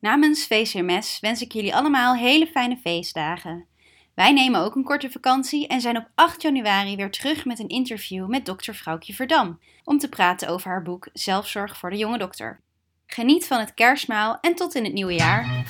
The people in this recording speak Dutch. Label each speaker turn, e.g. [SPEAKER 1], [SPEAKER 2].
[SPEAKER 1] Namens VCMS wens ik jullie allemaal hele fijne feestdagen. Wij nemen ook een korte vakantie en zijn op 8 januari weer terug met een interview met dokter Vrouwtje Verdam om te praten over haar boek Zelfzorg voor de jonge dokter. Geniet van het kerstmaal en tot in het nieuwe jaar.